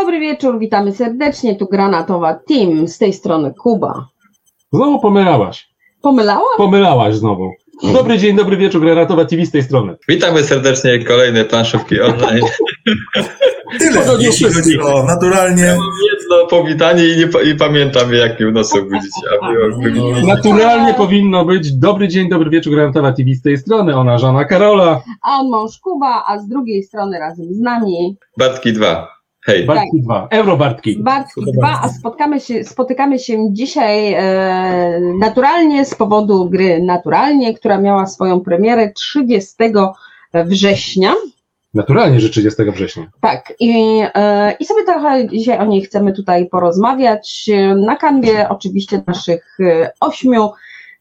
Dobry wieczór, witamy serdecznie. Tu Granatowa Team, z tej strony Kuba. Znowu pomylałaś. Pomylałam? Pomylałaś znowu. Dobry dzień, dobry wieczór, Granatowa TV z tej strony. Witamy serdecznie, kolejne planszówki online. Tyle, jeśli chodzi o naturalnie. Ja mam jedno powitanie i, nie, i pamiętam, jak mi w było. Naturalnie powinno być dobry dzień, dobry wieczór, Granatowa TV z tej strony. Ona żona Karola. A on mąż Kuba, a z drugiej strony razem z nami Bartki 2. Hej. Bartki 2. Euro Bartki. Bartki Kuba 2, a spotkamy się, spotykamy się dzisiaj e, naturalnie z powodu gry Naturalnie, która miała swoją premierę 30 września. Naturalnie, że 30 września. Tak, i, e, i sobie trochę dzisiaj o niej chcemy tutaj porozmawiać. Na kanwie oczywiście naszych e, ośmiu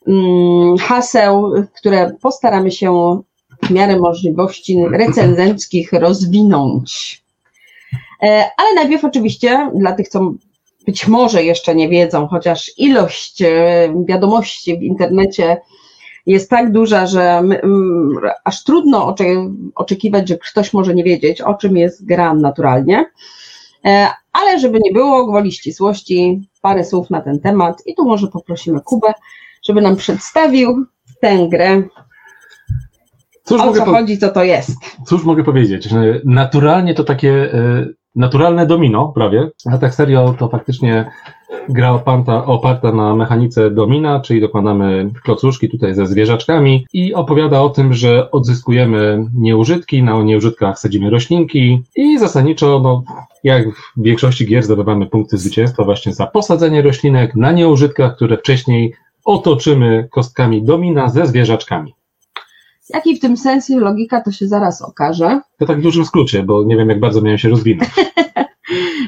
mm, haseł, które postaramy się w miarę możliwości recenzenckich rozwinąć. E, Ale najpierw oczywiście dla tych, co być może jeszcze nie wiedzą, chociaż ilość e, wiadomości w internecie jest tak duża, że my, aż trudno ocze- oczekiwać, że ktoś może nie wiedzieć, o czym jest gra naturalnie. E, Ale żeby nie było gwoli ścisłości, parę słów na ten temat i tu może poprosimy Kubę, żeby nam przedstawił tę grę, Cóż o mogę, co po- chodzi, co to jest. cóż mogę powiedzieć? Naturalnie to takie naturalne domino prawie, a tak serio to faktycznie gra oparta, oparta na mechanice domina, czyli dokładamy klocuszki tutaj ze zwierzaczkami i opowiada o tym, że odzyskujemy nieużytki, na nieużytkach sadzimy roślinki i zasadniczo, no, jak w większości gier zdobywamy punkty zwycięstwa właśnie za posadzenie roślinek na nieużytkach, które wcześniej otoczymy kostkami domina ze zwierzaczkami. Jaki w tym sensie logika, to się zaraz okaże. To tak w dużym skrócie, bo nie wiem jak bardzo miałem się rozwinąć.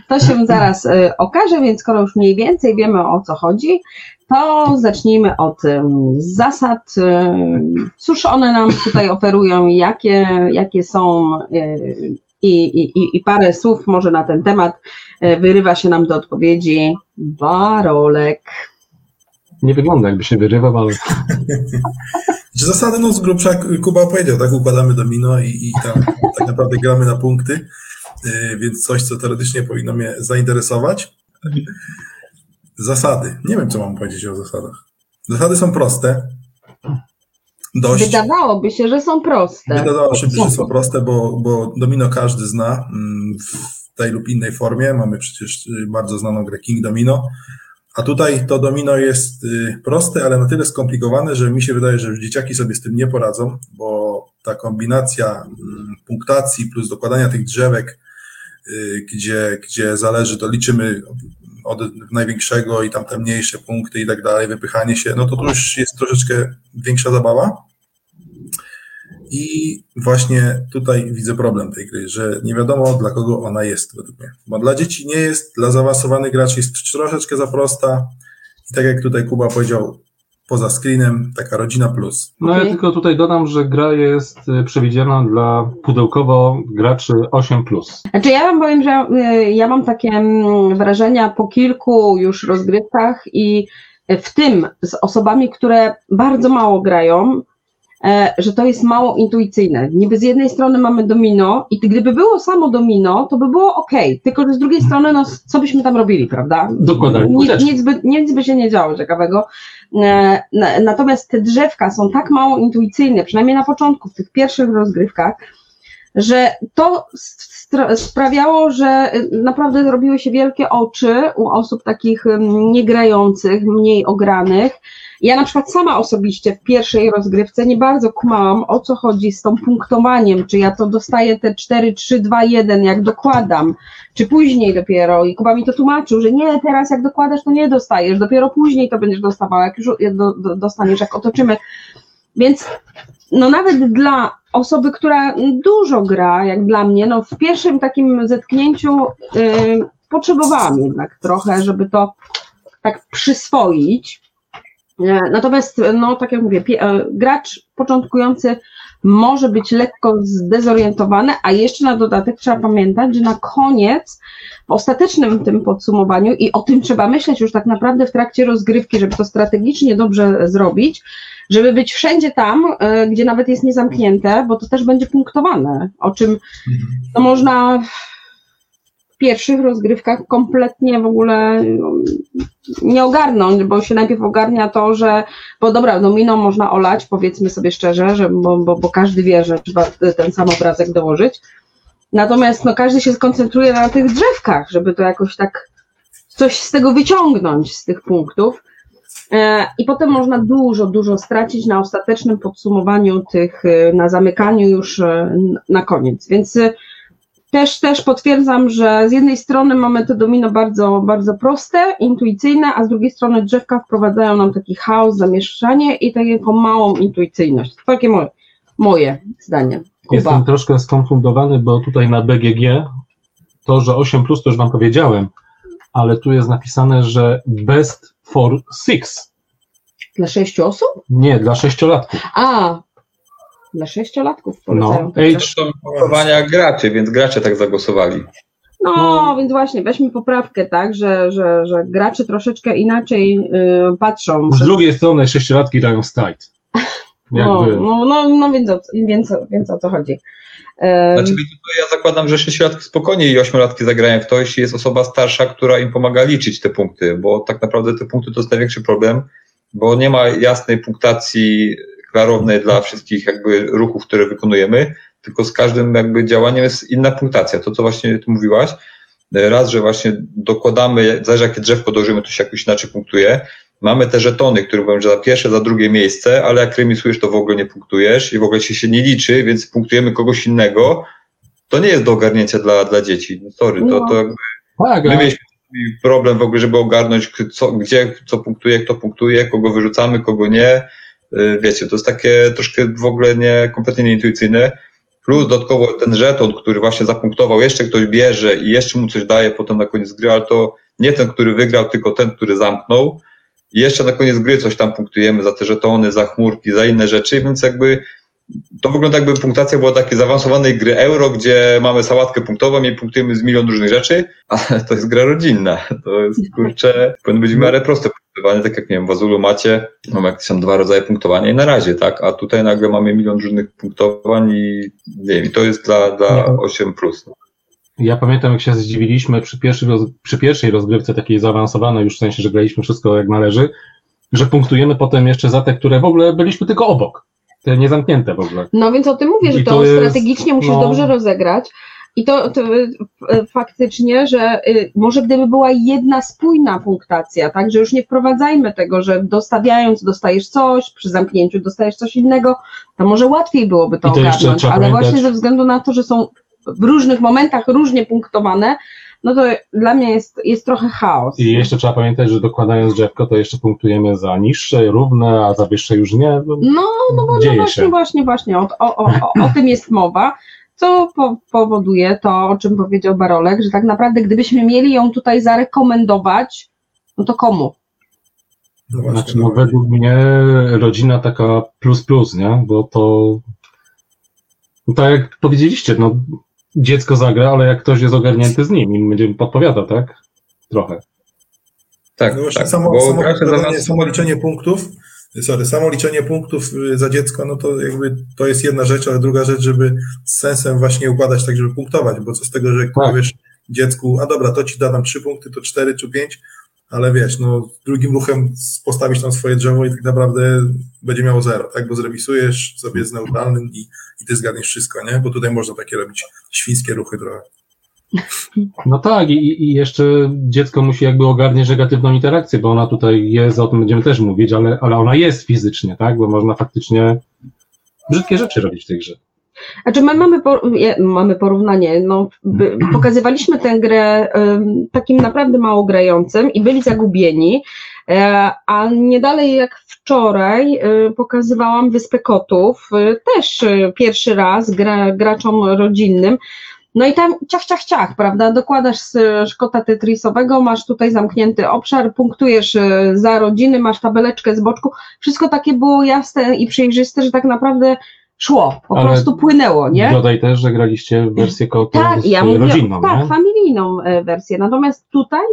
To się zaraz e, okaże, więc skoro już mniej więcej wiemy o co chodzi, to zacznijmy od zasad. em, Cóż one nam tutaj oferują, jakie, jakie są e, i, i, i- parę słów może na ten temat wyrywa się nam do odpowiedzi Barolek. Nie wygląda jakby się wyrywał, ale zasady, no z grubsza Kuba powiedział, tak? Układamy domino i, i tam tak naprawdę gramy na punkty, yy, więc coś, co teoretycznie powinno mnie zainteresować. Zasady. Nie wiem, co mam powiedzieć o zasadach. Zasady są proste. Dość. Wydawałoby się, że są proste. Wydawało się, że są proste, bo, bo domino każdy zna mm, w tej lub innej formie. Mamy przecież y, bardzo znaną grę King Domino. A tutaj to domino jest y, proste, ale na tyle skomplikowane, że mi się wydaje, że już dzieciaki sobie z tym nie poradzą, bo ta kombinacja mm, punktacji plus dokładania tych drzewek, y, gdzie, gdzie zależy, to liczymy od największego i tam te mniejsze punkty i tak dalej, wypychanie się, no to to już jest troszeczkę większa zabawa. I właśnie tutaj widzę problem tej gry, że nie wiadomo dla kogo ona jest według mnie. Bo dla dzieci nie jest, dla zaawansowanych graczy jest troszeczkę za prosta. I tak jak tutaj Kuba powiedział, poza screenem, taka rodzina plus. no ja Okej. tylko tutaj dodam, że gra jest y, przewidziana dla pudełkowo graczy 8+. Znaczy ja wam powiem, że y, ja mam takie mm, wrażenia po kilku już rozgrywkach i w tym z osobami, które bardzo mało grają, e, że to jest mało intuicyjne. Niby z jednej strony mamy domino i gdyby było samo domino, to by było ok, tylko że z drugiej strony, no co byśmy tam robili, prawda? Dokładamy Nic, nic, by, nic by się nie działo ciekawego. E, na- Natomiast te drzewka są tak mało intuicyjne, przynajmniej na początku, w tych pierwszych rozgrywkach, że to sprawiało, że y, naprawdę robiły się wielkie oczy u osób takich ym, niegrających, mniej ogranych. Ja na przykład sama osobiście w pierwszej rozgrywce nie bardzo kumałam, o co chodzi z tą punktowaniem, czy ja to dostaję te 4, 3, 2, 1, jak dokładam, czy później dopiero. I Kuba mi to tłumaczył, że nie, teraz jak dokładasz, to nie dostajesz, dopiero później to będziesz dostawał, jak już do, do, dostaniesz, jak otoczymy. Więc no nawet dla osoby, która dużo gra, jak dla mnie, no w pierwszym takim zetknięciu y, potrzebowałam jednak trochę, żeby to tak przyswoić. E, Natomiast, no tak jak mówię, e, gracz początkujący może być lekko zdezorientowany, a jeszcze na dodatek trzeba pamiętać, że na koniec, w ostatecznym tym podsumowaniu, i o tym trzeba myśleć już tak naprawdę w trakcie rozgrywki, żeby to strategicznie dobrze zrobić, żeby być wszędzie tam, e, gdzie nawet jest niezamknięte, bo to też będzie punktowane, o czym no można pierwszych rozgrywkach kompletnie w ogóle no, nie ogarnąć, bo się najpierw ogarnia to, że, bo dobra, domino można olać, powiedzmy sobie szczerze, że, bo, bo, bo każdy wie, że trzeba ten sam obrazek dołożyć. Natomiast no, każdy się skoncentruje na tych drzewkach, żeby to jakoś tak coś z tego wyciągnąć, z tych punktów. E, I potem można dużo, dużo stracić na ostatecznym podsumowaniu tych, e, na zamykaniu już e, na koniec. Więc też, też potwierdzam, że z jednej strony mamy to domino bardzo, bardzo proste, intuicyjne, a z drugiej strony drzewka wprowadzają nam taki chaos, zamieszanie i taką małą intuicyjność. Takie moje, moje zdanie. Jestem Kuba. troszkę skonfundowany, bo tutaj na BGG to, że 8 plus to już wam powiedziałem, ale tu jest napisane, że best for six. Dla sześciu osób? Nie, dla sześciolatków. A, dla sześciolatków polecają. No, to age- To graczy, więc gracze tak zagłosowali. No, No. więc właśnie, weźmy poprawkę, tak, że, że, że gracze troszeczkę inaczej y, patrzą. Z drugiej strony sześciolatki dają stajt. No, no, no, no więc, o, więc, o- więc o co chodzi. Znaczy, ja zakładam, że sześciolatki spokojnie i ośmiolatki zagrają w to, jeśli jest osoba starsza, która im pomaga liczyć te punkty, bo tak naprawdę te punkty to jest największy problem, bo nie ma jasnej punktacji klarownej dla wszystkich jakby ruchów, które wykonujemy, tylko z każdym jakby działaniem jest inna punktacja. To, co właśnie ty mówiłaś, raz, że właśnie dokładamy, zależy jakie drzewko dołożymy, to się jakoś inaczej punktuje. Mamy te żetony, które mówią, że za pierwsze, za drugie miejsce, ale jak remisujesz, to w ogóle nie punktujesz i w ogóle się, się nie liczy, więc punktujemy kogoś innego. To nie jest do ogarnięcia dla, dla dzieci. No Sorry, to, to jakby tak, my mieliśmy problem w ogóle, żeby ogarnąć, co, gdzie, co punktuje, kto punktuje, kogo wyrzucamy, kogo nie. Y, Wiecie, to jest takie troszkę w ogóle nie, kompletnie nieintuicyjne. Plus dodatkowo ten żeton, który właśnie zapunktował, jeszcze ktoś bierze i jeszcze mu coś daje potem na koniec gry, ale to nie ten, który wygrał, tylko ten, który zamknął. I jeszcze na koniec gry coś tam punktujemy za te żetony, za chmurki, za inne rzeczy, więc jakby to wygląda jakby punktacja była takiej zaawansowanej gry euro, gdzie mamy sałatkę punktową i punktujemy z milion różnych rzeczy, ale to jest gra rodzinna. To jest, kurczę, powinno być w miarę proste punktowanie, tak jak, nie wiem, w Azulu macie, mamy jakieś tam dwa rodzaje punktowania i na razie, tak? A tutaj nagle mamy milion różnych punktowań i nie wiem, i to jest dla, dla Nie. 8+. Plus. Ja pamiętam, jak się zdziwiliśmy przy, pierwszej roz, przy pierwszej rozgrywce, takiej zaawansowanej, już w sensie, że graliśmy wszystko jak należy, że punktujemy potem jeszcze za te, które w ogóle byliśmy tylko obok. Te niezamknięte w ogóle. No więc o tym mówię, że I to, to jest, strategicznie musisz no- dobrze rozegrać. I to, to y, faktycznie, że y, może gdyby była jedna spójna punktacja, tak, że już nie wprowadzajmy tego, że dostawiając dostajesz coś, przy zamknięciu dostajesz coś innego, to może łatwiej byłoby to to ogarnąć, ale pamiętać- właśnie ze względu na to, że są w różnych momentach różnie punktowane, no to dla mnie jest, jest trochę chaos. I jeszcze trzeba pamiętać, że dokładając drzewko, to jeszcze punktujemy za niższe, równe, a za wyższe już nie. No, no, no Dzieje właśnie, właśnie, właśnie, o, o, o, o tym jest mowa, co po, powoduje to, o czym powiedział Barolek, że tak naprawdę gdybyśmy mieli ją tutaj zarekomendować, no to komu? No Znaczy, no, według mnie rodzina taka plus plus, nie? Bo to no tak jak powiedzieliście, no dziecko zagra, ale jak ktoś jest ogarnięty z nim i będzie podpowiadał, tak? Trochę. Tak, No właśnie tak. samo, bo samo, samo liczenie punktów, sorry, samo liczenie punktów y, za dziecko, no to jakby to jest jedna rzecz, ale druga rzecz, żeby z sensem właśnie układać tak, żeby punktować, bo co z tego, że jak Tak. powiesz dziecku, a dobra, to ci da tam trzy punkty, to cztery czy pięć, ale wiesz, no drugim ruchem postawisz tam swoje drzewo i tak naprawdę będzie miało zero, tak, bo zremisujesz sobie z neutralnym i, i ty zgadniesz wszystko, nie, bo tutaj można takie robić świńskie ruchy trochę. No tak, i, i jeszcze dziecko musi jakby ogarniać negatywną interakcję, bo ona tutaj jest, o tym będziemy też mówić, ale, ale ona jest fizycznie, tak? Bo można faktycznie brzydkie rzeczy robić w tej grze. Znaczy my mamy, por- mamy porównanie, no, pokazywaliśmy tę grę ym, takim naprawdę mało grającym i byli zagubieni, e, a nie dalej jak wczoraj y, pokazywałam Wyspę Kotów, y, też y, pierwszy raz gra, graczom rodzinnym, no i tam ciach, ciach, ciach, prawda, dokładasz z szkota tetrisowego, masz tutaj zamknięty obszar, punktujesz y, za rodziny, masz tabeleczkę z boczku, wszystko takie było jasne i przejrzyste, że tak naprawdę szło, po Ale prostu płynęło, nie? Dodaj też, że graliście w wersję Tak, ja mówię, rodzinną, tak, nie? familijną e, wersję. Natomiast tutaj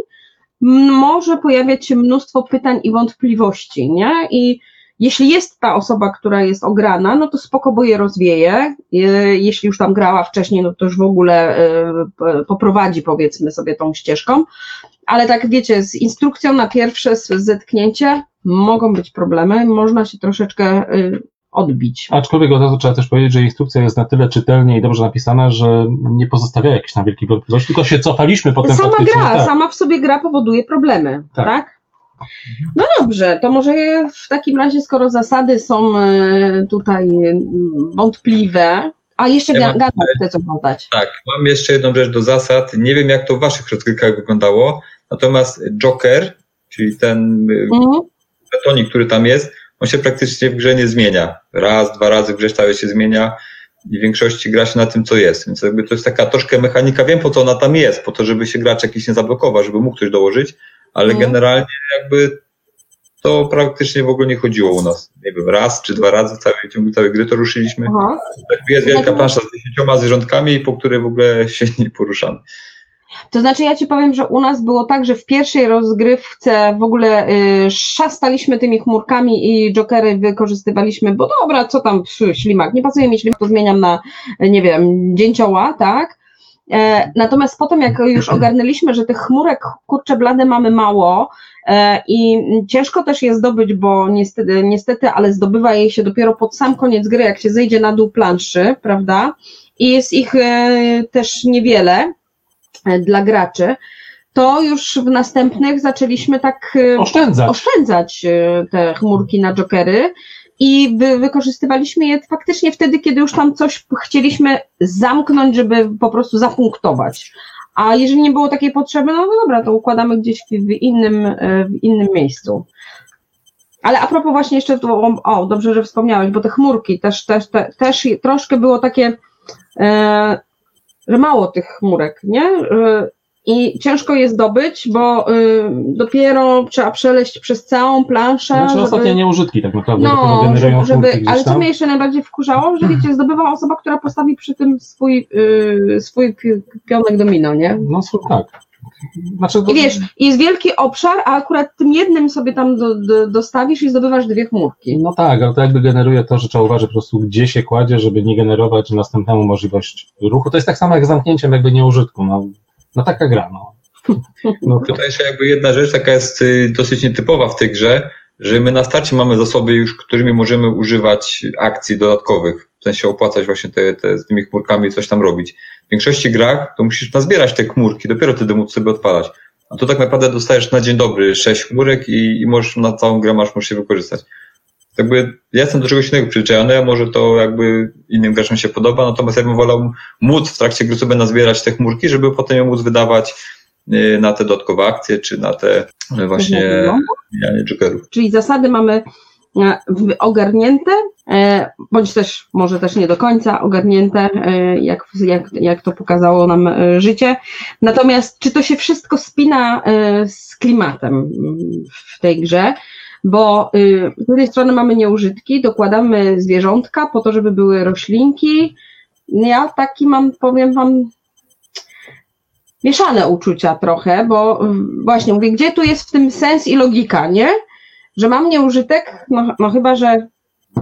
może pojawiać się mnóstwo pytań i wątpliwości, nie? I, jeśli jest ta osoba, która jest ograna, no to spoko, bo je rozwieje. Jeśli już tam grała wcześniej, no to już w ogóle e, poprowadzi, powiedzmy sobie, tą ścieżką. Ale tak wiecie, z instrukcją na pierwsze zetknięcie mogą być problemy, można się troszeczkę e, odbić. Aczkolwiek od razu trzeba też powiedzieć, że instrukcja jest na tyle czytelnie i dobrze napisana, że nie pozostawia jakichś na wielkich wątpliwości, tylko się cofaliśmy potem Sama gra, tak. sama w sobie gra powoduje problemy, tak? tak? No dobrze, to może w takim razie, skoro zasady są e, tutaj wątpliwe, a jeszcze ja Gada chce co dodać. Tak, mam jeszcze jedną rzecz do zasad. Nie wiem, jak to w waszych rozgrywkach wyglądało, natomiast Joker, czyli ten mhm. betonik, który tam jest, on się praktycznie w grze nie zmienia. Raz, dwa razy w grze stale się zmienia i w większości gra się na tym, co jest. Więc jakby to jest taka troszkę mechanika, wiem po co ona tam jest, po to, żeby się gracz jakiś nie zablokował, żeby mógł ktoś dołożyć, ale mhm. generalnie jakby to praktycznie w ogóle nie chodziło u nas. Nie wiem, raz czy dwa razy w całej ciągu całej gry to ruszyliśmy. Aha. Jest wielka plansza z dziesięcioma zwierzątkami, po której w ogóle się nie poruszamy. To znaczy, ja ci powiem, że u nas było tak, że w pierwszej rozgrywce w ogóle y, szastaliśmy tymi chmurkami i jokery wykorzystywaliśmy, bo dobra, co tam, ślimak, nie pasuje mi ślimak, to zmieniam na, nie wiem, dzięcioła, tak? E, natomiast potem, jak już ogarnęliśmy, że tych chmurek, kurcze blade mamy mało e, i ciężko też je zdobyć, bo niestety, niestety, ale zdobywa je się dopiero pod sam koniec gry, jak się zejdzie na dół planszy, prawda? I jest ich e, też niewiele, dla graczy, to już w następnych zaczęliśmy tak oszczędzać, oszczędzać te chmurki na jokery i wy, wykorzystywaliśmy je faktycznie wtedy, kiedy już tam coś chcieliśmy zamknąć, żeby po prostu zapunktować. A jeżeli nie było takiej potrzeby, no, no dobra, to układamy gdzieś w innym, w innym miejscu. Ale a propos właśnie jeszcze, to, o, dobrze, że wspomniałeś, bo te chmurki też, też, te, też troszkę było takie, e, że mało tych chmurek, nie? I ciężko je zdobyć, bo y, dopiero trzeba przeleść przez całą planszę. Znaczy żeby... ostatnie nieużytki tak naprawdę, no, żeby, Ale co mnie jeszcze najbardziej wkurzało, że wiecie, zdobywa osoba, która postawi przy tym swój, y, swój pionek domino, nie? No tak. Znaczy, I wiesz, jest wielki obszar, a akurat tym jednym sobie tam do, do, dostawisz i zdobywasz dwie chmurki. No tak, ale to jakby generuje to, że trzeba uważać po prostu, gdzie się kładzie, żeby nie generować następnemu możliwość ruchu. To jest tak samo jak zamknięciem jakby nieużytku. No, no taka gra, no. no to... Tutaj jeszcze jakby jedna rzecz, taka jest y, dosyć nietypowa w tej grze, że my na starcie mamy zasoby już, którymi możemy używać akcji dodatkowych, w sensie opłacać właśnie te, te z tymi chmurkami coś tam robić. W większości grach to musisz nazbierać te chmurki, dopiero wtedy móc sobie odpalać. A tu tak naprawdę dostajesz na dzień dobry sześć chmurek i, i możesz na całą grę masz możesz je wykorzystać. Jakby ja jestem do czegoś innego przyzwyczajony, a może to jakby innym graczom się podoba, natomiast ja bym wolał móc w trakcie gry sobie nazbierać te chmurki, żeby potem je móc wydawać y, na te dodatkowe akcje, czy na te y, właśnie mijanie jokerów. Czyli zasady mamy E, ogarnięte, bądź też może też nie do końca ogarnięte, jak, jak, jak to pokazało nam życie. Natomiast czy to się wszystko spina z klimatem w tej grze? Bo z jednej strony mamy nieużytki, dokładamy zwierzątka po to, żeby były roślinki. Ja taki mam, powiem wam, mieszane uczucia trochę, bo właśnie mówię, gdzie tu jest w tym sens i logika, nie? że mam nieużytek, no, no chyba, że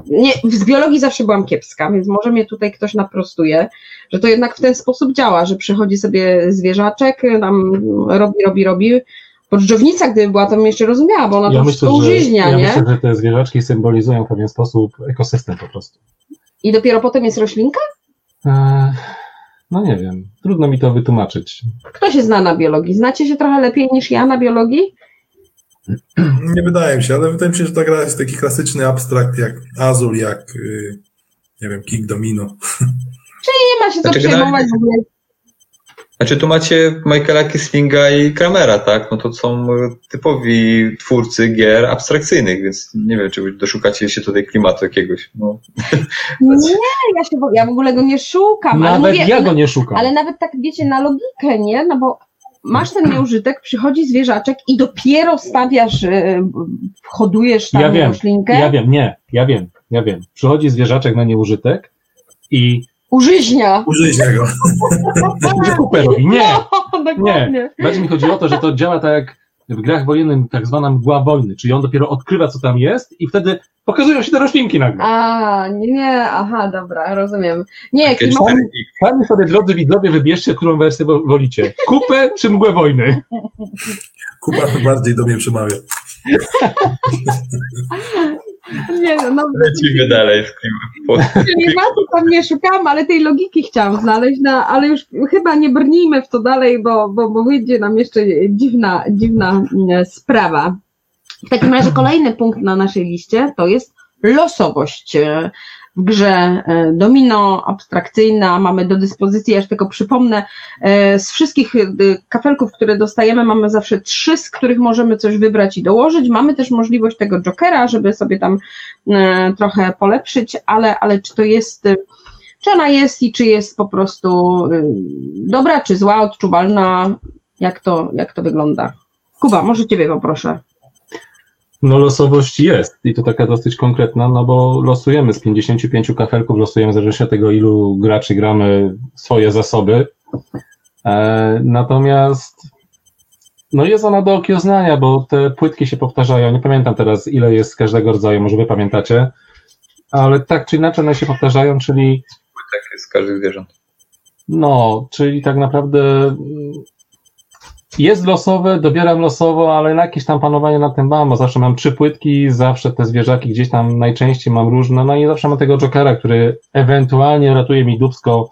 nie, z biologii zawsze byłam kiepska, więc może mnie tutaj ktoś naprostuje, że to jednak w ten sposób działa, że przychodzi sobie zwierzaczek, tam robi, robi, robi. Podżdżownica, gdyby była, to bym jeszcze rozumiała, bo ona ja to myślę, użyźnia, że, ja nie? myślę, że te zwierzaczki symbolizują w pewien sposób ekosystem po prostu. I dopiero potem jest roślinka? Eee, no nie wiem, trudno mi to wytłumaczyć. Kto się zna na biologii? Znacie się trochę lepiej niż ja na biologii? Nie wydaje mi się, ale wydaje mi się, że ta gra jest taki klasyczny abstrakt jak Azul, jak y, nie wiem, King Domino. Czyli nie ma się co znaczy, przejmować w ogóle. Znaczy tu macie Michaela Kislinga i Kramera, tak? No to są typowi twórcy gier abstrakcyjnych, więc nie wiem, czy doszukacie się tutaj klimatu jakiegoś. No. Nie, ja, się, ja w ogóle go nie szukam. Nawet mówię, ja go nie szukam. Ale nawet tak wiecie, na logikę, nie? No bo masz ten nieużytek, przychodzi zwierzaczek i dopiero stawiasz, e, hodujesz tam ja wiem, roślinkę. Ja wiem, nie, ja wiem, ja wiem. Przychodzi zwierzaczek na nieużytek i Użyźnia. Użyźnia go. kupę robi. Nie, no, nie. Bardziej mi chodzi o to, że to działa tak jak w grach wojennych tak zwana mgła wojny, czyli on dopiero odkrywa, co tam jest i wtedy pokazują się te roślinki nagle. A, nie, nie, aha, dobra, rozumiem. Nie, klimat, Sami sobie, drodzy widzowie, wybierzcie, którą wersję wo- wolicie. Kupę czy mgłę wojny? Kuba bardziej do mnie przemawia. nie, no, Lecimy dalej z klimatem. klimatu tam nie szukałam, ale tej logiki chciałam znaleźć, no, ale już chyba nie brnijmy w to dalej, bo, bo, bo wyjdzie nam jeszcze dziwna, dziwna mm, sprawa. W takim razie kolejny punkt na naszej liście to jest losowość grze e, domino, abstrakcyjna. Mamy do dyspozycji, ja już tylko przypomnę, e, z wszystkich e, kafelków, które dostajemy, mamy zawsze trzy, z których możemy coś wybrać i dołożyć. Mamy też możliwość tego jokera, żeby sobie tam trochę polepszyć, ale, ale czy to jest, czy ona jest i czy jest po prostu dobra, czy zła, odczuwalna, jak to, jak to wygląda? Kuba, może Ciebie poproszę. No losowość jest i to taka dosyć konkretna, no bo losujemy z 55 kafelków, losujemy w zależności od tego, ilu graczy gramy swoje zasoby. E, natomiast no jest ona do okiełznania, bo te płytki się powtarzają. Nie pamiętam teraz, ile jest z każdego rodzaju, może wy pamiętacie, ale tak czy inaczej one się powtarzają, czyli Tak jest z każdych zwierząt. no, czyli tak naprawdę jest losowe, dobieram losowo, ale jakieś tam panowanie nad tym mam, bo zawsze mam trzy płytki, zawsze te zwierzaki gdzieś tam najczęściej mam różne, no i zawsze mam tego jokera, który ewentualnie ratuje mi dubsko,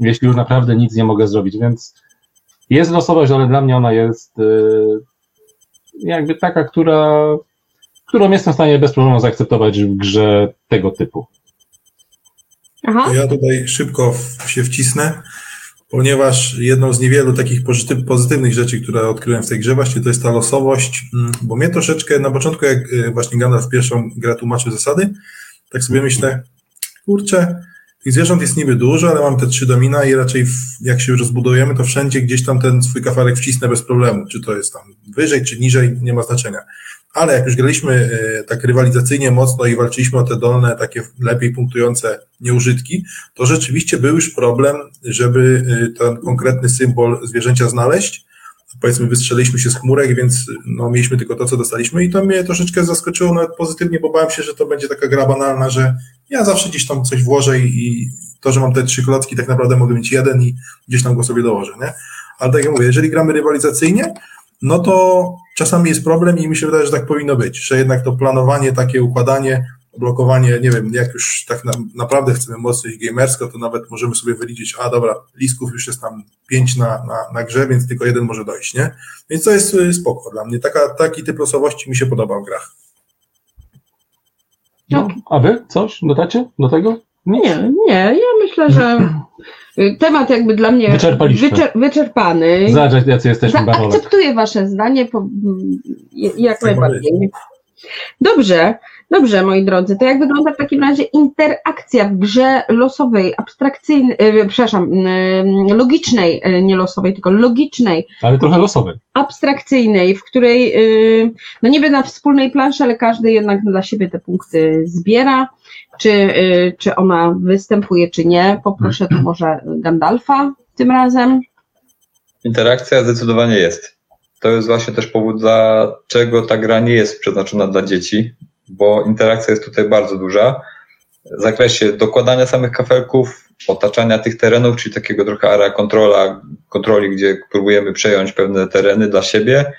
jeśli już naprawdę nic nie mogę zrobić, więc jest losowość, ale dla mnie ona jest yy, jakby taka, która, którą jestem w stanie bez problemu zaakceptować w grze tego typu. Aha. To ja tutaj szybko w, się wcisnę, ponieważ jedną z niewielu takich pozytyw, pozytywnych rzeczy, które odkryłem w tej grze, właśnie to jest ta losowość, mm, bo mnie troszeczkę na początku, jak y, właśnie Gandalf pierwszą grę tłumaczył zasady, tak sobie myślę, kurczę, tych zwierząt jest niby dużo, ale mam te trzy domina i raczej w, jak się rozbudujemy, to wszędzie gdzieś tam ten swój kafelek wcisnę bez problemu, czy to jest tam wyżej, czy niżej, nie ma znaczenia. Ale jak już graliśmy y, tak rywalizacyjnie mocno i walczyliśmy o te dolne, takie lepiej punktujące nieużytki, to rzeczywiście był już problem, żeby y, ten konkretny symbol zwierzęcia znaleźć. Powiedzmy, wystrzeliliśmy się z chmurek, więc no, mieliśmy tylko to, co dostaliśmy, i to mnie troszeczkę zaskoczyło nawet pozytywnie, bo bałem się, że to będzie taka gra banalna, że ja zawsze gdzieś tam coś włożę i to, że mam te trzy klocki, tak naprawdę mogę mieć jeden i gdzieś tam go sobie dołożę, nie? Ale tak jak mówię, jeżeli gramy rywalizacyjnie, no to czasami jest problem i mi się wydaje, że tak powinno być, że jednak to planowanie, takie układanie, blokowanie, nie wiem, jak już tak na, naprawdę chcemy mocno iść gamersko, to nawet możemy sobie wyliczyć, a dobra, lisków już jest tam pięć na, na, na grze, więc tylko jeden może dojść, nie? Więc to jest y, spoko dla mnie. Taka, taki typ losowości mi się podoba w grach. No, a wy coś dodacie do tego? Nie, nie, ja myślę, że temat jakby dla mnie wyczer, wyczerpany. Zobacz, jacy jesteśmy Za-. Akceptuję Wasze zdanie po, jak najbardziej. Dobrze, dobrze, moi drodzy. To jak wygląda w takim razie interakcja w grze losowej, abstrakcyjnej, e, przepraszam, e, logicznej, e, nie losowej, tylko logicznej, Ale trochę losowe. abstrakcyjnej, w której, e, no niby na wspólnej planszy, ale każdy jednak dla siebie te punkty zbiera. Czy, czy ona występuje, czy nie? Poproszę tu może Gandalfa tym razem. Interakcja zdecydowanie jest. To jest właśnie też powód, dlaczego ta gra nie jest przeznaczona dla dzieci, bo interakcja jest tutaj bardzo duża. W zakresie dokładania samych kafelków, otaczania tych terenów, czyli takiego trochę area kontrola, kontroli, gdzie próbujemy przejąć pewne tereny dla siebie,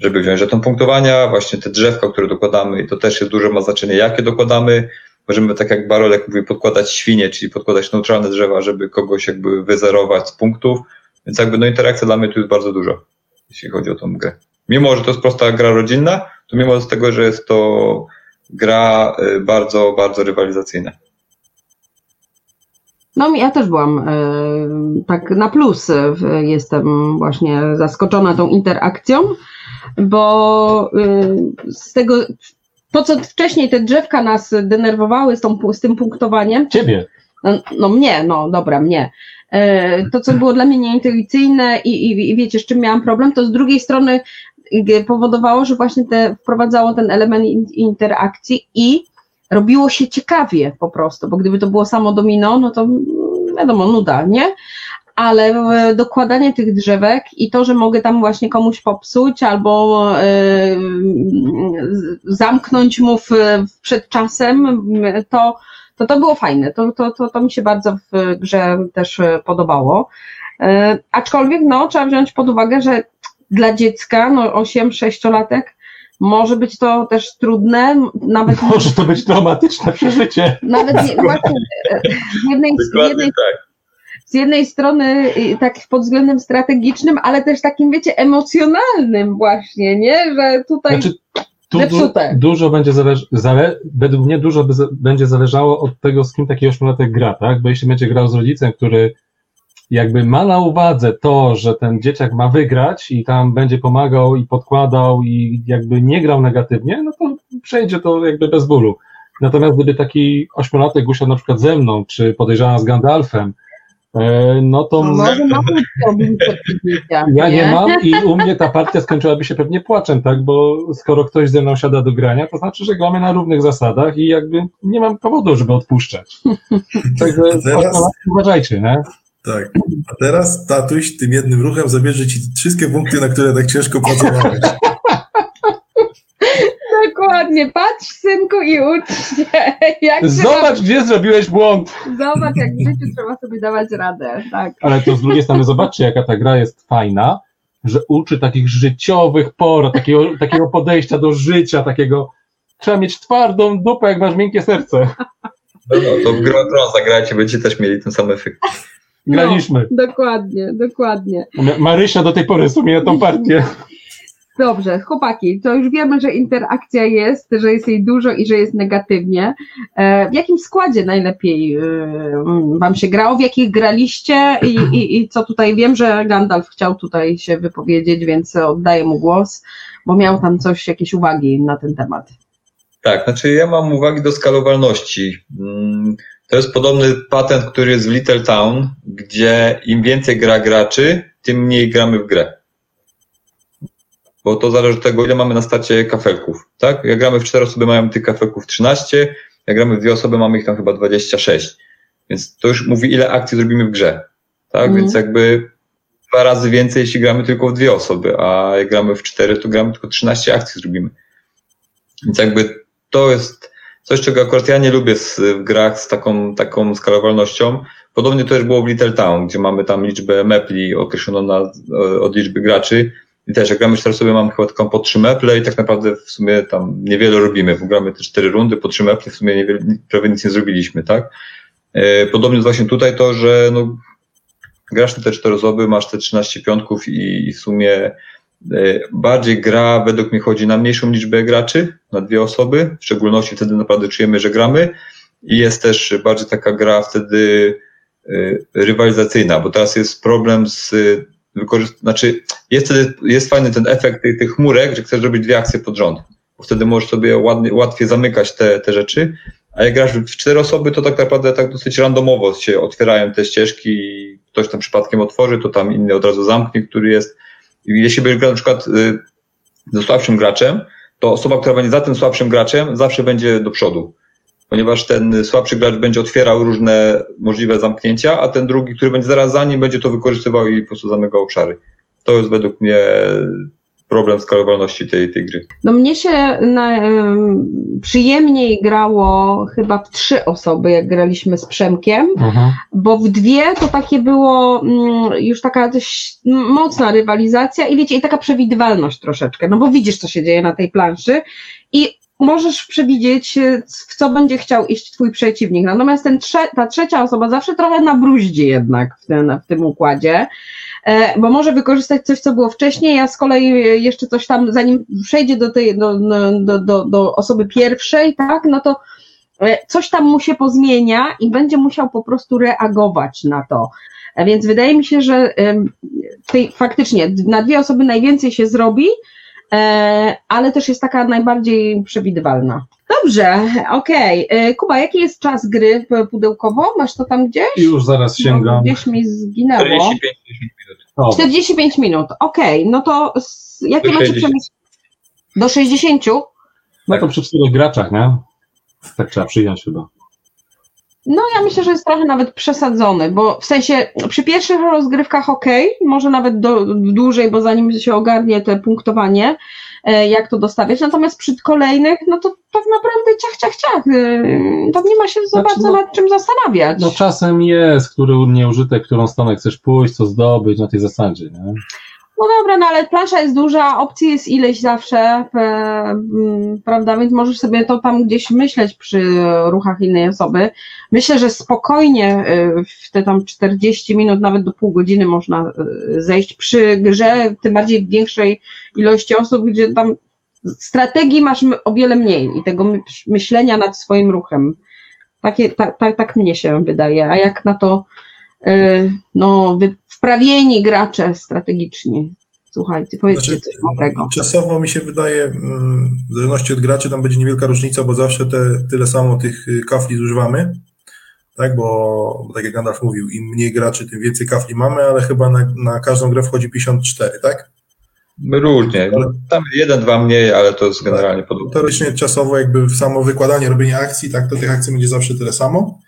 żeby wziąć żeton punktowania, właśnie te drzewka, które dokładamy, i to też jest duże ma znaczenie, jakie dokładamy. Możemy, tak jak Barolek mówi, podkładać świnie, czyli podkładać neutralne drzewa, żeby kogoś jakby wyzerować z punktów. Więc jakby no interakcja dla mnie tu jest bardzo dużo, jeśli chodzi o tą grę. Mimo, że to jest prosta gra rodzinna, to mimo z tego, że jest to gra y, bardzo, bardzo rywalizacyjna. No ja też byłam e, tak na plus. w- Jestem właśnie zaskoczona tą interakcją, bo z tego, to co wcześniej te drzewka nas denerwowały z, tą, z tym punktowaniem, Ciebie. no, no mnie, no dobra, mnie. To, co było dla mnie nieintuicyjne i, i, i wiecie, z czym miałam problem, to z drugiej strony y, powodowało, że właśnie te, wprowadzało ten element in- interakcji i robiło się ciekawie po prostu, bo gdyby to było samo domino, no to wiadomo, nuda, nie? ale dokładanie tych drzewek i to, że mogę tam właśnie komuś popsuć albo e, zamknąć mu w, przed czasem, to, to to było fajne. To, to, to, to mi się bardzo w grze też podobało. E, Aczkolwiek no, trzeba wziąć pod uwagę, że dla dziecka, no 8-6-latek, może być to też trudne, nawet Może to być traumatyczne przeżycie. nawet nie, właśnie, e, z jednej, z jednej tak. z jednej strony tak pod względem strategicznym, ale też takim, wiecie, emocjonalnym właśnie, nie? Że tutaj Znaczy, tu du, dużo będzie zależ, zale, według mnie dużo będzie zależało od tego, z kim taki ośmiolatek gra, tak? Bo jeśli będzie grał z rodzicem, który jakby ma na uwadze to, że ten dzieciak ma wygrać i tam będzie pomagał i podkładał i jakby nie grał negatywnie, no to przejdzie to jakby bez bólu. Natomiast gdyby taki ośmiolatek usiadł na przykład ze mną, czy podejrzewam z Gandalfem, e, no to no, może mamy ja nie mam i u mnie ta partia skończyłaby się pewnie płaczem, tak? Bo skoro ktoś ze mną siada do grania, to znaczy, że gramy na równych zasadach i jakby nie mam powodu, żeby odpuszczać. Także Teraz- uważajcie, nie? Tak. A teraz tatuś tym jednym ruchem zabierze ci wszystkie punkty, na które tak ciężko pracowałeś. Dokładnie, patrz synku i ucz się. Jak Zobacz, gdzie zrobiłeś błąd! zobacz, jak w życiu trzeba sobie dawać radę, tak. Ale to z drugiej strony zobaczcie, jaka ta gra jest fajna, że uczy takich życiowych porad, takiego, takiego podejścia do życia, takiego trzeba mieć twardą dupę, jak masz miękkie serce. No, no, to w grę zagrajcie, będziecie też mieli ten sam efekt. Graliśmy. Dokładnie, dokładnie. Marysia do tej pory sumie tą partię. Dobrze, chłopaki, to już wiemy, że interakcja jest, że jest jej dużo i że jest negatywnie. E, W jakim składzie najlepiej e, wam się grało? W jakich graliście? I, i, I co tutaj wiem, że Gandalf chciał tutaj się wypowiedzieć, więc oddaję mu głos, bo miał tam coś, jakieś uwagi na ten temat. Tak, znaczy ja mam uwagi do skalowalności. To jest podobny patent, który jest w Little Town, gdzie im więcej gra graczy, tym mniej gramy w grę. Bo to zależy od tego, ile mamy na starcie kafelków, tak? Jak gramy w cztery osoby, mają tych kafelków 13, jak gramy w dwie osoby, mamy ich tam chyba 26. Więc to już mówi, ile akcji zrobimy w grze, tak? Mhm. Więc jakby dwa razy więcej, jeśli gramy tylko w dwie osoby, a jak gramy w cztery, to gramy tylko 13 akcji zrobimy. Więc jakby to jest coś, czego akurat ja nie lubię z, w grach z taką, taką skalowalnością. Podobnie to też było w Little Town, gdzie mamy tam liczbę mepli określoną na, od liczby graczy. I też jak gramy cztery sobie mamy chyba taką po trzy meple i tak naprawdę w sumie tam niewiele robimy, gramy te cztery rundy po trzy meple, w sumie niewiele, prawie nic nie zrobiliśmy, tak? E, Podobnie właśnie tutaj to, że no, grasz na te cztery osoby, masz te 13 piątków i, i w sumie bardziej gra według mnie chodzi na mniejszą liczbę graczy, na dwie osoby, w szczególności wtedy naprawdę czujemy, że gramy. I jest też bardziej taka gra wtedy e, rywalizacyjna, bo teraz jest problem z wykorzystaniem, znaczy jest wtedy, jest fajny ten efekt tych, tych chmurek, że chcesz robić dwie akcje pod rząd, bo wtedy możesz sobie ładnie, łatwiej zamykać te, te rzeczy, a jak grasz w cztery osoby, to tak naprawdę tak dosyć randomowo się otwierają te ścieżki i ktoś tam przypadkiem otworzy, to tam inny od razu zamknie, który jest. Jeśli będziesz grał na przykład y, ze słabszym graczem, to osoba, która będzie za tym słabszym graczem, zawsze będzie do przodu. Ponieważ ten słabszy gracz będzie otwierał różne możliwe zamknięcia, a ten drugi, który będzie zaraz za nim, będzie to wykorzystywał i po prostu zamykał obszary. To jest według mnie problem skalowalności tej, tej gry. No mnie się na, em, przyjemniej grało chyba w trzy osoby, jak graliśmy z Przemkiem, Mhm. bo w dwie to takie było mm, już taka dość mocna rywalizacja i wiecie, i taka przewidywalność troszeczkę, no bo widzisz, co się dzieje na tej planszy i możesz przewidzieć, e, w co będzie chciał iść twój przeciwnik. Natomiast ten trze ta trzecia osoba zawsze trochę nabruździ jednak w, ten, w tym układzie, bo może wykorzystać coś, co było wcześniej, a z kolei e, jeszcze coś tam, zanim przejdzie do tej, do, do, do, do, osoby pierwszej, tak, no to e, coś tam mu się pozmienia i będzie musiał po prostu reagować na to. E, Więc wydaje mi się, że tej, faktycznie na dwie osoby najwięcej się zrobi, e, ale też jest taka najbardziej przewidywalna. Dobrze, okej. E, Kuba, jaki jest czas gry pudełkowo? Masz to tam gdzieś? I już zaraz No, sięgam. gdzieś mi zginęło. 45 minut. O, 45 minut, okej. No to jakie macie 60. przemysł? Do 60? no to przy czterech graczach, nie? Tak trzeba przyjąć chyba. No ja myślę, że jest trochę nawet przesadzony, bo w sensie przy pierwszych rozgrywkach ok, może nawet do, dłużej, bo zanim się ogarnie te punktowanie, e, jak to dostawiać, natomiast przy kolejnych, no to tak naprawdę ciach, ciach, ciach, e, to nie ma się za Znaczy, bardzo no- nad czym zastanawiać. No czasem jest, który nieużytek, którą stronę chcesz pójść, co zdobyć na tej zasadzie, nie? No dobra, no ale plansza jest duża, opcji jest ileś zawsze, e, mm, prawda, więc możesz sobie to tam gdzieś myśleć przy ruchach innej osoby. Myślę, że spokojnie e, w te tam 40 minut, nawet do pół godziny można e, zejść przy grze, tym bardziej większej ilości osób, gdzie tam strategii masz o wiele mniej i tego my- myślenia nad swoim ruchem. Takie, tak, tak, tak mnie się wydaje. A jak na to no, wy- wprawieni gracze strategiczni. Słuchajcie, powiedzcie Znaczy, coś mądrego. Czasowo mi się wydaje, mm, w zależności od graczy, tam będzie niewielka różnica, bo zawsze te, tyle samo tych y, kafli zużywamy. Tak, bo tak jak Gandalf mówił, im mniej graczy, tym więcej kafli mamy, ale chyba na, na każdą grę wchodzi 54, tak? Różnie. Tam jeden, dwa mniej, ale to jest generalnie podobne. Teoretycznie czasowo jakby samo wykładanie, robienie akcji, tak, to tych akcji będzie zawsze tyle samo.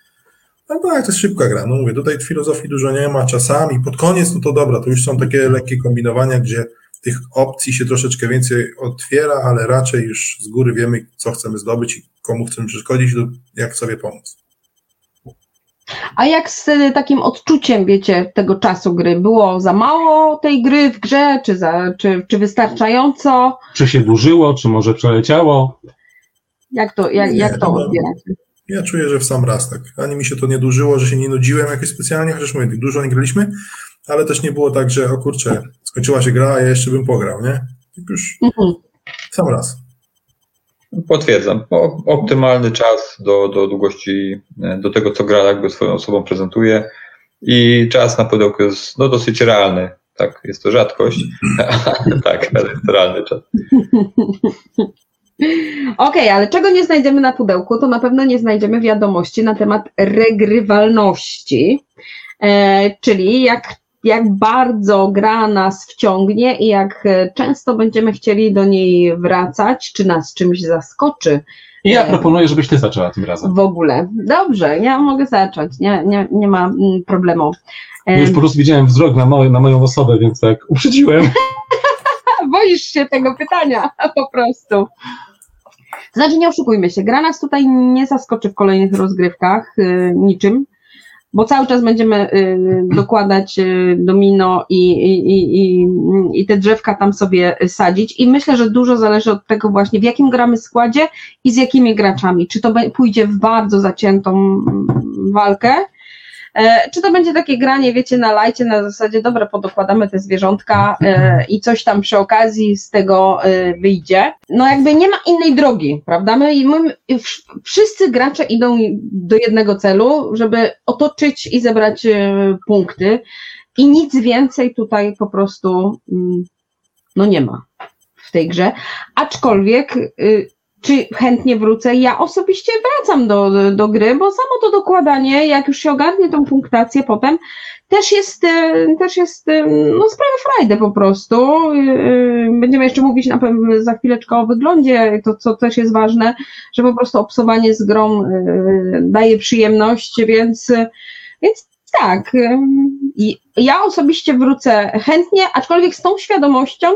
No tak, to jest szybka gra. No mówię, tutaj filozofii dużo nie ma, czasami pod koniec, no to dobra, to już są takie lekkie kombinowania, gdzie tych opcji się troszeczkę więcej otwiera, ale raczej już z góry wiemy, co chcemy zdobyć i komu chcemy przeszkodzić lub jak sobie pomóc. A jak z y, takim odczuciem, wiecie, tego czasu gry? Było za mało tej gry w grze, czy, za, czy, czy wystarczająco? Czy się dłużyło, czy może przeleciało? Jak to, jak, Nie, jak to no, odbieracie? Ja czuję, że w sam raz tak. Ani mi się to nie dłużyło, że się nie nudziłem jakoś specjalnie, chociaż mówię, dużo nie graliśmy, ale też nie było tak, że o kurczę, skończyła się gra, a ja jeszcze bym pograł, nie? Tak już Mhm. w sam raz. Potwierdzam. O, optymalny czas do, do długości, e, do tego, co gra jakby swoją osobą prezentuje. I czas na pudełku jest no, dosyć realny. Tak, jest to rzadkość. tak, ale jest realny czas. Okej, ale czego nie znajdziemy na pudełku, to na pewno nie znajdziemy wiadomości na temat regrywalności, e, czyli jak, jak bardzo gra nas wciągnie i jak e, często będziemy chcieli do niej wracać, czy nas czymś zaskoczy I ja proponuję, żebyś ty zaczęła tym razem. w ogóle. Dobrze, ja mogę zacząć, nie, nie, nie ma mm, problemu. E, Już po prostu widziałem wzrok na, moje, na moją osobę, więc tak uprzedziłem. boisz się tego pytania po prostu. Znaczy, nie oszukujmy się, gra nas tutaj nie zaskoczy w kolejnych rozgrywkach y, niczym, bo cały czas będziemy y, dokładać y, domino i, i, i, i, te drzewka tam sobie sadzić i myślę, że dużo zależy od tego właśnie, w jakim gramy składzie i z jakimi graczami. Czy to pójdzie w bardzo zaciętą mm, walkę, Czy to będzie takie granie, wiecie, na lajcie, na zasadzie, dobra, podokładamy te zwierzątka e, i coś tam przy okazji z tego e, wyjdzie. No jakby nie ma innej drogi, prawda? My, my, wsz- wszyscy gracze idą do jednego celu, żeby otoczyć i zebrać e, punkty i nic więcej tutaj po prostu mm, no nie ma w tej grze. Aczkolwiek y, czy chętnie wrócę? Ja osobiście wracam do, do, do gry, bo samo to dokładanie, jak już się ogarnie tą punktację potem, też jest, e, też jest e, no sprawia frajdę po prostu. E, Będziemy jeszcze mówić na pewno za chwileczkę o wyglądzie, to co też jest ważne, że po prostu obsowanie z grą daje przyjemność, więc, więc tak. Ja osobiście wrócę chętnie, aczkolwiek z tą świadomością,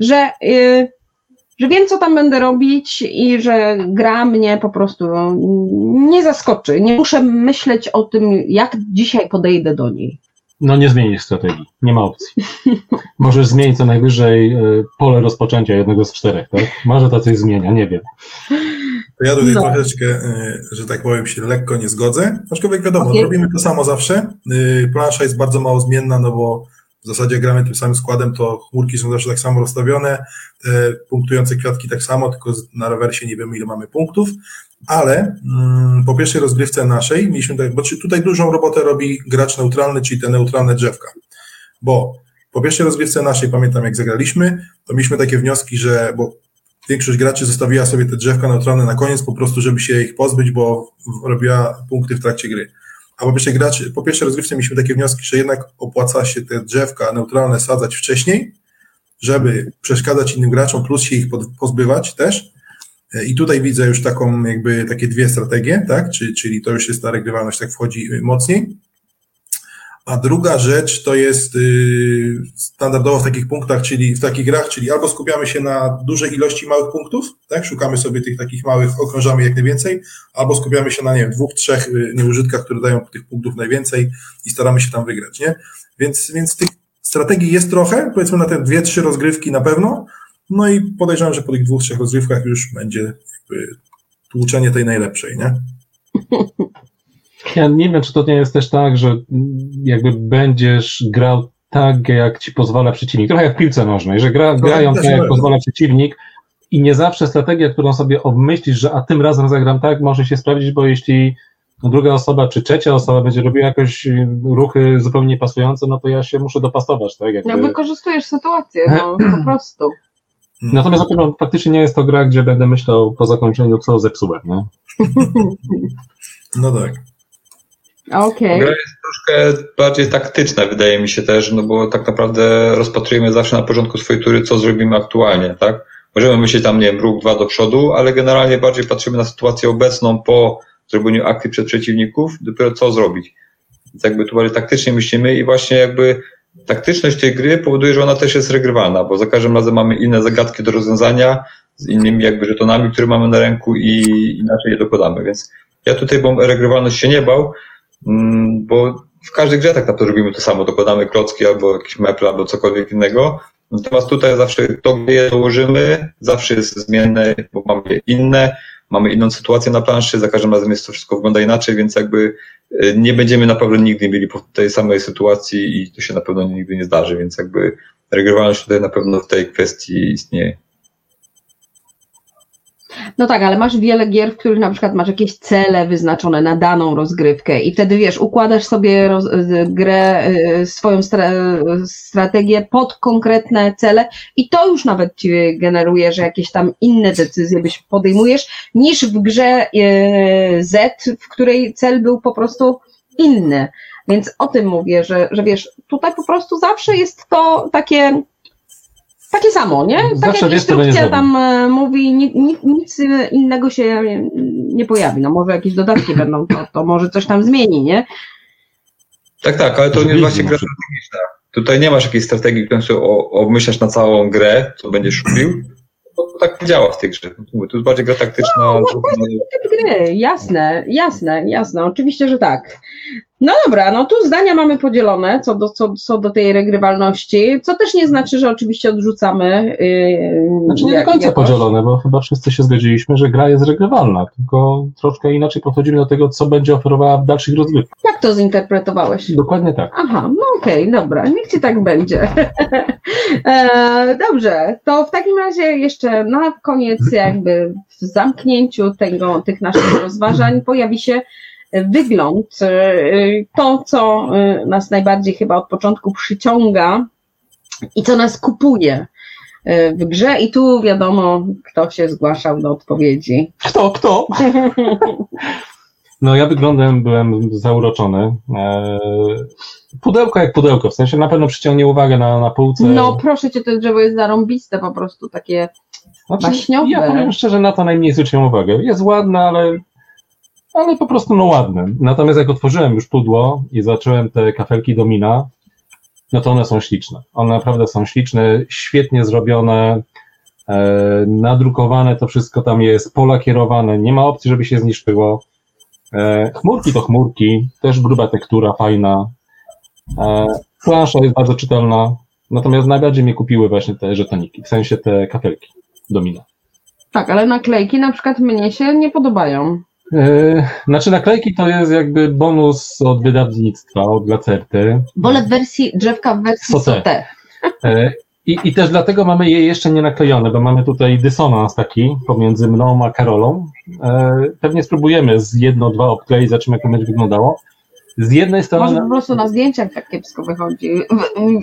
że że wiem, co tam będę robić i że gra mnie po prostu nie zaskoczy. Nie muszę myśleć o tym, jak dzisiaj podejdę do niej. No nie zmienisz strategii, nie ma opcji. Możesz zmienić co najwyżej y, pole rozpoczęcia jednego z czterech, tak? Może to coś zmienia, nie wiem. To ja tutaj No. troszeczkę, y, że tak powiem, się lekko nie zgodzę. Aczkolwiek wiadomo, Okej. robimy to samo zawsze. Y, Plansza jest bardzo mało zmienna, no bo w zasadzie gramy tym samym składem, to chmurki są zawsze tak samo rozstawione, te punktujące kwiatki tak samo, tylko na rewersie nie wiemy ile mamy punktów, ale mm, po pierwszej rozgrywce naszej mieliśmy tak, bo tutaj dużą robotę robi gracz neutralny, czyli te neutralne drzewka, bo po pierwszej rozgrywce naszej, pamiętam jak zagraliśmy, to mieliśmy takie wnioski, że, bo większość graczy zostawiła sobie te drzewka neutralne na koniec, po prostu, żeby się ich pozbyć, bo robiła punkty w trakcie gry. A po pierwszej, graczy, po pierwszej rozgrywce mieliśmy takie wnioski, że jednak opłaca się te drzewka neutralne sadzać wcześniej, żeby przeszkadzać innym graczom, plus się ich pozbywać też. E, I tutaj widzę już taką, jakby takie dwie strategie, tak? Czyli, czyli to już jest ta regrywalność, tak wchodzi mocniej. A druga rzecz to jest y, standardowo w takich punktach, czyli w takich grach, czyli albo skupiamy się na dużej ilości małych punktów, tak? Szukamy sobie tych takich małych, okrążamy jak najwięcej, albo skupiamy się na, nie wiem, dwóch, trzech y, nieużytkach, które dają tych punktów najwięcej i staramy się tam wygrać, nie? Więc, więc tych strategii jest trochę, powiedzmy na te dwie, trzy rozgrywki na pewno, no i podejrzewam, że po tych dwóch, trzech rozgrywkach już będzie jakby tłuczenie tej najlepszej, nie? Ja nie wiem, czy to nie jest też tak, że jakby będziesz grał tak, jak ci pozwala przeciwnik. Trochę jak w piłce nożnej, że gra, grają tak, jak pozwala przeciwnik i nie zawsze strategia, którą sobie obmyślisz, że a tym razem zagram tak, może się sprawdzić, bo jeśli druga osoba czy trzecia osoba będzie robiła jakieś ruchy zupełnie pasujące, no to ja się muszę dopasować. Tak? Jakby... No wykorzystujesz sytuację, no po prostu. Natomiast no, faktycznie nie jest to gra, gdzie będę myślał po zakończeniu, co zepsułem. Nie? No tak. Okay. Gra jest troszkę bardziej taktyczna, wydaje mi się też, no bo tak naprawdę rozpatrujemy zawsze na początku swojej tury, co zrobimy aktualnie, tak? Możemy myśleć tam, nie wiem, ruch dwa do przodu, ale generalnie bardziej patrzymy na sytuację obecną po zrobieniu akcji przed przeciwników, dopiero co zrobić. Więc jakby tu bardziej taktycznie myślimy i właśnie jakby taktyczność tej gry powoduje, że ona też jest regrywalna, bo za każdym razem mamy inne zagadki do rozwiązania z innymi jakby żetonami, które mamy na ręku i inaczej je dokładamy, więc ja tutaj bym regrywalność się nie bał, bo w każdej grze tak naprawdę robimy to samo, dokładamy klocki albo jakiś meple albo cokolwiek innego, natomiast tutaj zawsze to, gdzie je dołożymy, zawsze jest zmienne, bo mamy inne, mamy inną sytuację na planszy, za każdym razem jest to wszystko wygląda inaczej, więc jakby y, nie będziemy na pewno nigdy mieli tej samej sytuacji i to się na pewno nigdy nie zdarzy, więc jakby regrywalność tutaj na pewno w tej kwestii istnieje. No tak, ale masz wiele gier, w których na przykład masz jakieś cele wyznaczone na daną rozgrywkę i wtedy wiesz, układasz sobie roz, grę, y, swoją stra, strategię pod konkretne cele i to już nawet ci generuje, że jakieś tam inne decyzje byś podejmujesz niż w grze y, Z, w której cel był po prostu inny. Więc o tym mówię, że, że wiesz, tutaj po prostu zawsze jest to takie takie samo, nie? Tak Zawsze jak instrukcja tam e, mówi, nic, nic innego się nie pojawi. No może jakieś dodatki będą, to, to może coś tam zmieni, nie? Tak, tak, ale to nie jest właśnie gra strategiczna. Tutaj nie masz jakiejś strategii, którą sobie obmyślasz na całą grę, co będziesz robił. To tak działa w tej grze. To jest bardziej gra taktyczna. No, no, gry, jasne, jasne, jasne, oczywiście, że tak. No dobra, no tu zdania mamy podzielone co do, co, co do tej regrywalności, co też nie znaczy, że oczywiście odrzucamy. Yy, znaczy nie do końca jakoś. podzielone, bo chyba wszyscy się zgodziliśmy, że gra jest regrywalna, tylko troszkę inaczej podchodzimy do tego, co będzie oferowała w dalszych rozgrywkach. Jak to zinterpretowałeś? Dokładnie tak. Aha, no okej, okay, dobra, niech ci tak będzie. e, dobrze, to w takim razie jeszcze na koniec jakby w zamknięciu tego, tych naszych rozważań pojawi się wygląd, y, to co y, nas najbardziej chyba od początku przyciąga i co nas kupuje y, w grze i tu wiadomo, kto się zgłaszał do odpowiedzi. Kto, kto? No ja wyglądem byłem zauroczony. E, pudełko jak pudełko, w sensie na pewno przyciągnie uwagę na, na półce. No proszę cię, to drzewo jest zarąbiste po prostu, takie znaczy. Ja powiem szczerze, na to najmniej zwróciłem uwagę. Jest ładne, ale ale po prostu no ładne. Natomiast jak otworzyłem już pudło i zacząłem te kafelki Domina, no to one są śliczne. One naprawdę są śliczne, świetnie zrobione, e, nadrukowane, to wszystko tam jest, polakierowane, nie ma opcji, żeby się zniszczyło. E, chmurki to chmurki, też gruba tektura, fajna. E, plansza jest bardzo czytelna, natomiast najbardziej mnie kupiły właśnie te żetoniki, w sensie te kafelki Domina. Tak, ale naklejki na przykład mnie się nie podobają. E, znaczy naklejki to jest jakby bonus od wydawnictwa, od Lacerty. Wolę w wersji drzewka w wersji Sote. E, I, I też dlatego mamy je jeszcze nie naklejone, bo mamy tutaj dysonans taki pomiędzy mną a Karolą. E, pewnie spróbujemy z jedno, dwa obkleić, zobaczymy jak to będzie wyglądało. Z jednej strony. Może po prostu na zdjęciach tak kiepsko wychodzi.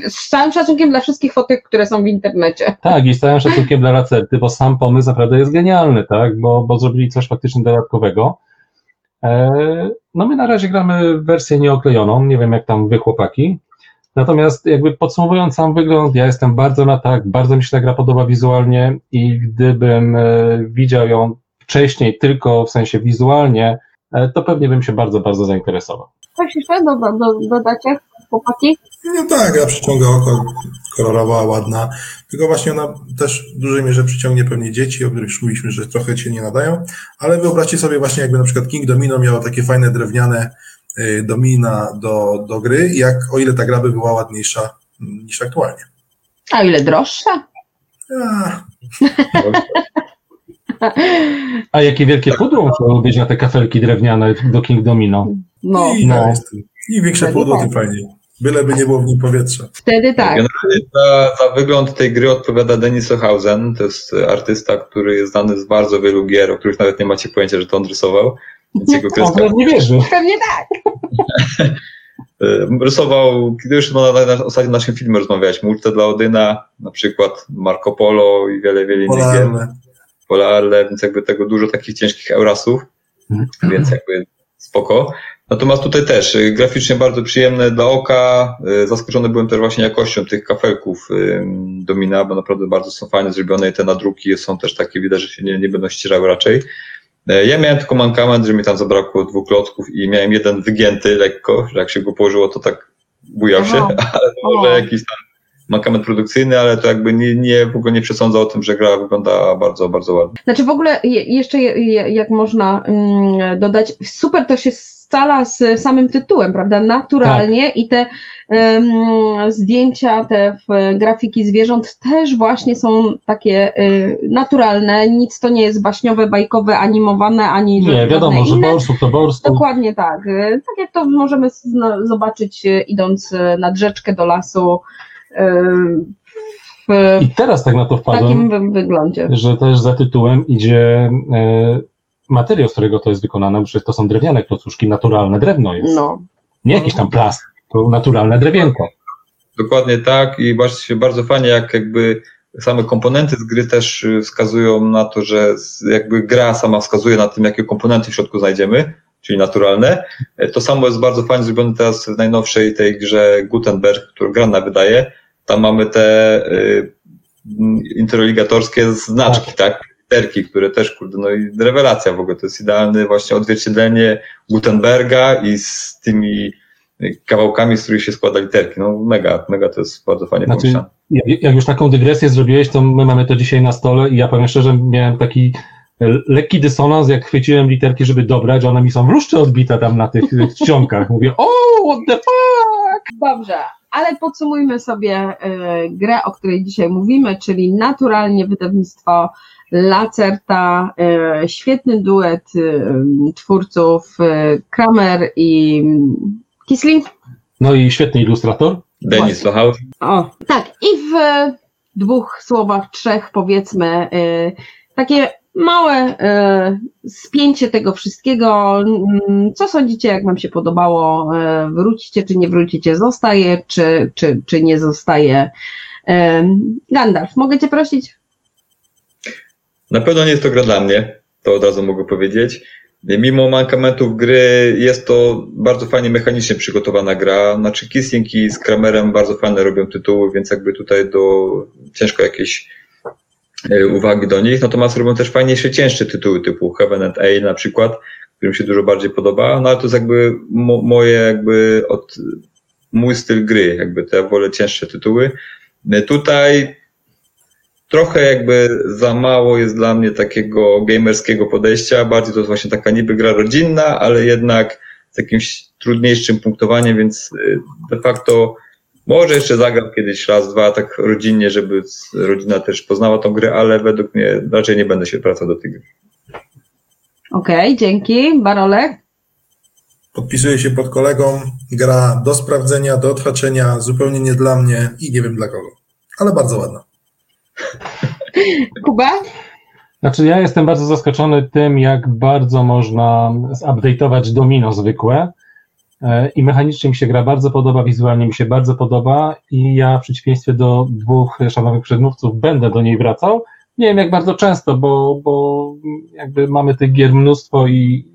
Z całym szacunkiem dla wszystkich fotek, które są w internecie. Tak, i z całym szacunkiem dla Lacerty, bo sam pomysł naprawdę jest genialny, tak? Bo, bo zrobili coś faktycznie dodatkowego. E, no my na razie gramy wersję nieoklejoną, nie wiem jak tam wy chłopaki, Natomiast jakby podsumowując sam wygląd, ja jestem bardzo na tak, bardzo mi się ta gra podoba wizualnie i gdybym e, widział ją wcześniej tylko w sensie wizualnie, to pewnie bym się bardzo, bardzo zainteresował. Coś jeszcze do, do, do, dodacie, chłopaki? No tak, ja przyciąga oko, kolorowa, ładna. Tylko właśnie ona też w dużej mierze przyciągnie pewnie dzieci, o których już mówiliśmy, że trochę się nie nadają, ale wyobraźcie sobie właśnie jakby na przykład King Domino miało takie fajne drewniane y, domina do, do gry, jak o ile ta gra by była ładniejsza mm, niż aktualnie. A ile droższa? A, A jakie wielkie pudło musiało być na te kafelki drewniane do King Domino? No, I, no. Im większe pudło, tak. tym fajniej. Byleby nie było w nim powietrza. wtedy tak. Generalnie za, za wygląd tej gry odpowiada Denis Ohausen. To jest artysta, który jest znany z bardzo wielu gier, o których nawet nie macie pojęcia, że to on rysował. Więc jego On kreska nawet nie wierzy. Pewnie tak. Rysował, kiedy już no, na, na ostatnim naszym filmie rozmawiałeś, Multę dla Odyna, na przykład Marco Polo i wiele, wiele innych gier. Polarne, więc jakby tego dużo takich ciężkich Eurasów, Mhm. więc jakby spoko. Natomiast tutaj też y, graficznie bardzo przyjemne dla oka. Y, Zaskoczony byłem też właśnie jakością tych kafelków y, Domina, bo naprawdę bardzo są fajnie zrobione i te nadruki są też takie, widać, że się nie, nie będą ścierały raczej. Ja miałem tylko mankament, że mi tam zabrakło dwóch klocków i miałem jeden wygięty lekko, że jak się go położyło, to tak bujał Aha. się, ale może jakiś tam mankament produkcyjny, ale to jakby nie, nie, w ogóle nie przesądza o tym, że gra wygląda bardzo, bardzo ładnie. Znaczy w ogóle je, jeszcze je, je, jak można mm, dodać, super to się scala z samym tytułem, prawda? Naturalnie i te zdjęcia, te f, grafiki zwierząt też właśnie są takie y, naturalne, nic to nie jest baśniowe, bajkowe, animowane, ani Nie, wiadomo, że inne. borsów to borsów. Dokładnie tak. Y, Tak jak to możemy zna- zobaczyć y, idąc y, nad rzeczkę do lasu w I teraz tak na to wpadłem, takim wy- wyglądzie. że też za tytułem idzie e, materiał, z którego to jest wykonane, bo to są drewniane klocuszki, naturalne drewno jest. No. Nie jakiś tam plast, to naturalne drewienko. Dokładnie tak i właśnie bardzo fajnie, jak jakby same komponenty z gry też y, wskazują na to, że jakby gra sama wskazuje na tym, jakie komponenty w środku znajdziemy, czyli naturalne. E, To samo jest bardzo fajnie zrobione teraz w najnowszej tej grze Gutenberg, którą Grana wydaje. Tam mamy te y, interligatorskie znaczki, tak? Literki, które też, kurde, no i rewelacja w ogóle. To jest idealne właśnie odzwierciedlenie Gutenberga i z tymi kawałkami, z których się składa literki. No mega, mega to jest bardzo fajnie Znaczy, pomyślane. Jak już taką dygresję zrobiłeś, to my mamy to dzisiaj na stole i ja powiem szczerze, miałem taki e, lekki dysonans, jak chwyciłem literki, żeby dobrać, one mi są w odbite tam na tych e, czcionkach. Mówię, o, what the fuck! Dobrze, ale podsumujmy sobie y, grę, o której dzisiaj mówimy, czyli naturalnie wydawnictwo Lacerta, y, świetny duet y, twórców Kramer i Kisling. No i świetny ilustrator. Denis Lohaut. O, tak, i w dwóch słowach, trzech powiedzmy, takie małe y, spięcie tego wszystkiego. Mm, Co sądzicie, jak Wam się podobało? Y, Wrócicie, czy nie wrócicie? Zostaje, czy, czy, czy nie zostaje? Y, Gandalf, mogę Cię prosić? Na pewno nie jest to gra dla mnie, to od razu mogę powiedzieć. Mimo mankamentów gry jest to bardzo fajnie mechanicznie przygotowana gra. Znaczy Kissing i z Kramerem bardzo fajne robią tytuły, więc jakby tutaj do ciężko jakieś e, uwagi do nich. Natomiast robią też fajniejsze, cięższe tytuły typu Heaven and Ale na przykład, który mi się dużo bardziej podoba. No ale to jest jakby mo, moje jakby od mój styl gry, jakby ja wolę cięższe tytuły. E, Tutaj trochę jakby za mało jest dla mnie takiego gamerskiego podejścia. Bardziej to jest właśnie taka niby gra rodzinna, ale jednak z jakimś trudniejszym punktowaniem, więc y, de facto może jeszcze zagram kiedyś raz, dwa, tak rodzinnie, żeby rodzina też poznała tą grę, ale według mnie raczej nie będę się wracał do tej gry. Okej, dzięki. Barolek? Podpisuję się pod kolegą. Gra do sprawdzenia, do odhaczenia, zupełnie nie dla mnie i nie wiem dla kogo. Ale bardzo ładna. Kuba? Znaczy ja jestem bardzo zaskoczony tym, jak bardzo można zupdate'ować domino zwykłe i mechanicznie mi się gra bardzo podoba, wizualnie mi się bardzo podoba i ja w przeciwieństwie do dwóch szanownych przedmówców będę do niej wracał. Nie wiem jak bardzo często, bo, bo jakby mamy tych gier mnóstwo i,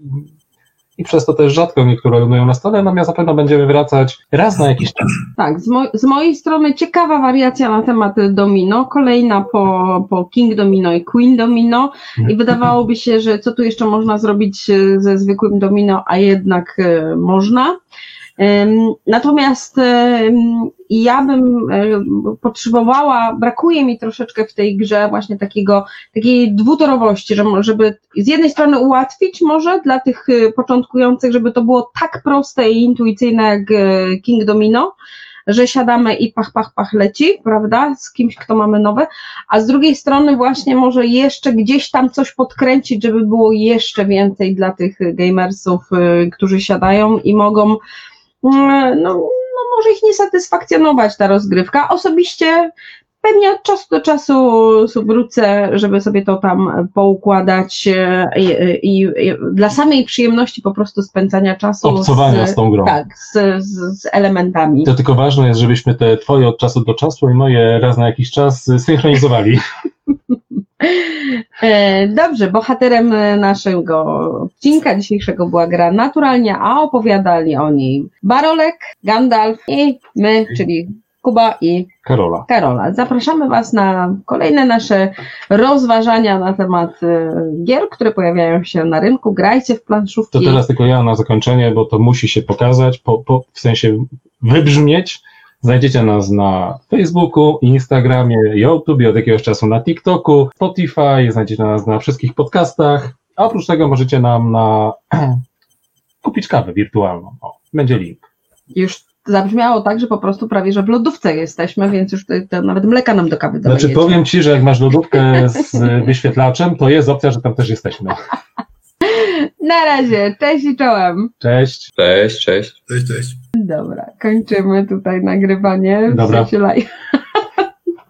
i przez to też rzadko niektóre lądują na stole, natomiast na pewno będziemy wracać raz na jakiś czas. Tak, z, mo- z mojej strony ciekawa wariacja na temat domino, kolejna po, po King Domino i Queen Domino i wydawałoby się, że co tu jeszcze można zrobić e, ze zwykłym domino, a jednak e, można. Natomiast ja bym e, potrzebowała, brakuje mi troszeczkę w tej grze właśnie takiego, takiej dwutorowości, żeby z jednej strony ułatwić może dla tych e, początkujących, żeby to było tak proste i intuicyjne jak e, King Domino, że siadamy i pach, pach, pach leci, prawda, z kimś, kto mamy nowe, a z drugiej strony właśnie może jeszcze gdzieś tam coś podkręcić, żeby było jeszcze więcej dla tych gamersów, którzy siadają i mogą, no, no może ich nie satysfakcjonować ta rozgrywka. Osobiście pewnie od czasu do czasu wrócę, żeby sobie to tam poukładać y, i, i, i dla samej przyjemności po prostu spędzania czasu. Obcowania z tą grą. Tak, z, z, z elementami. To tylko ważne jest, żebyśmy te twoje od czasu do czasu i moje raz na jakiś czas synchronizowali. E, Dobrze, bohaterem e, naszego odcinka dzisiejszego była gra naturalnie, a opowiadali o niej Barolek, Gandalf i my, czyli Kuba i Karola. Karola. Zapraszamy Was na kolejne nasze rozważania na temat e, gier, które pojawiają się na rynku. Grajcie w planszówki. To teraz tylko ja na zakończenie, bo to musi się pokazać, po, po, w sensie wybrzmieć. Znajdziecie nas na Facebooku, Instagramie, YouTube, od jakiegoś czasu na TikToku, Spotify, znajdziecie nas na wszystkich podcastach, a oprócz tego możecie nam na kupić kawę wirtualną. O, będzie link. Już zabrzmiało tak, że po prostu prawie, że w lodówce jesteśmy, więc już to, to nawet mleka nam do kawy Znaczy dolejecie. powiem Ci, że jak masz lodówkę z wyświetlaczem, to jest opcja, że tam też jesteśmy. Na razie, cześć i czołem. Cześć. Cześć, cześć. Cześć, cześć. Dobra, kończymy tutaj nagrywanie. w Dobra. sensie live.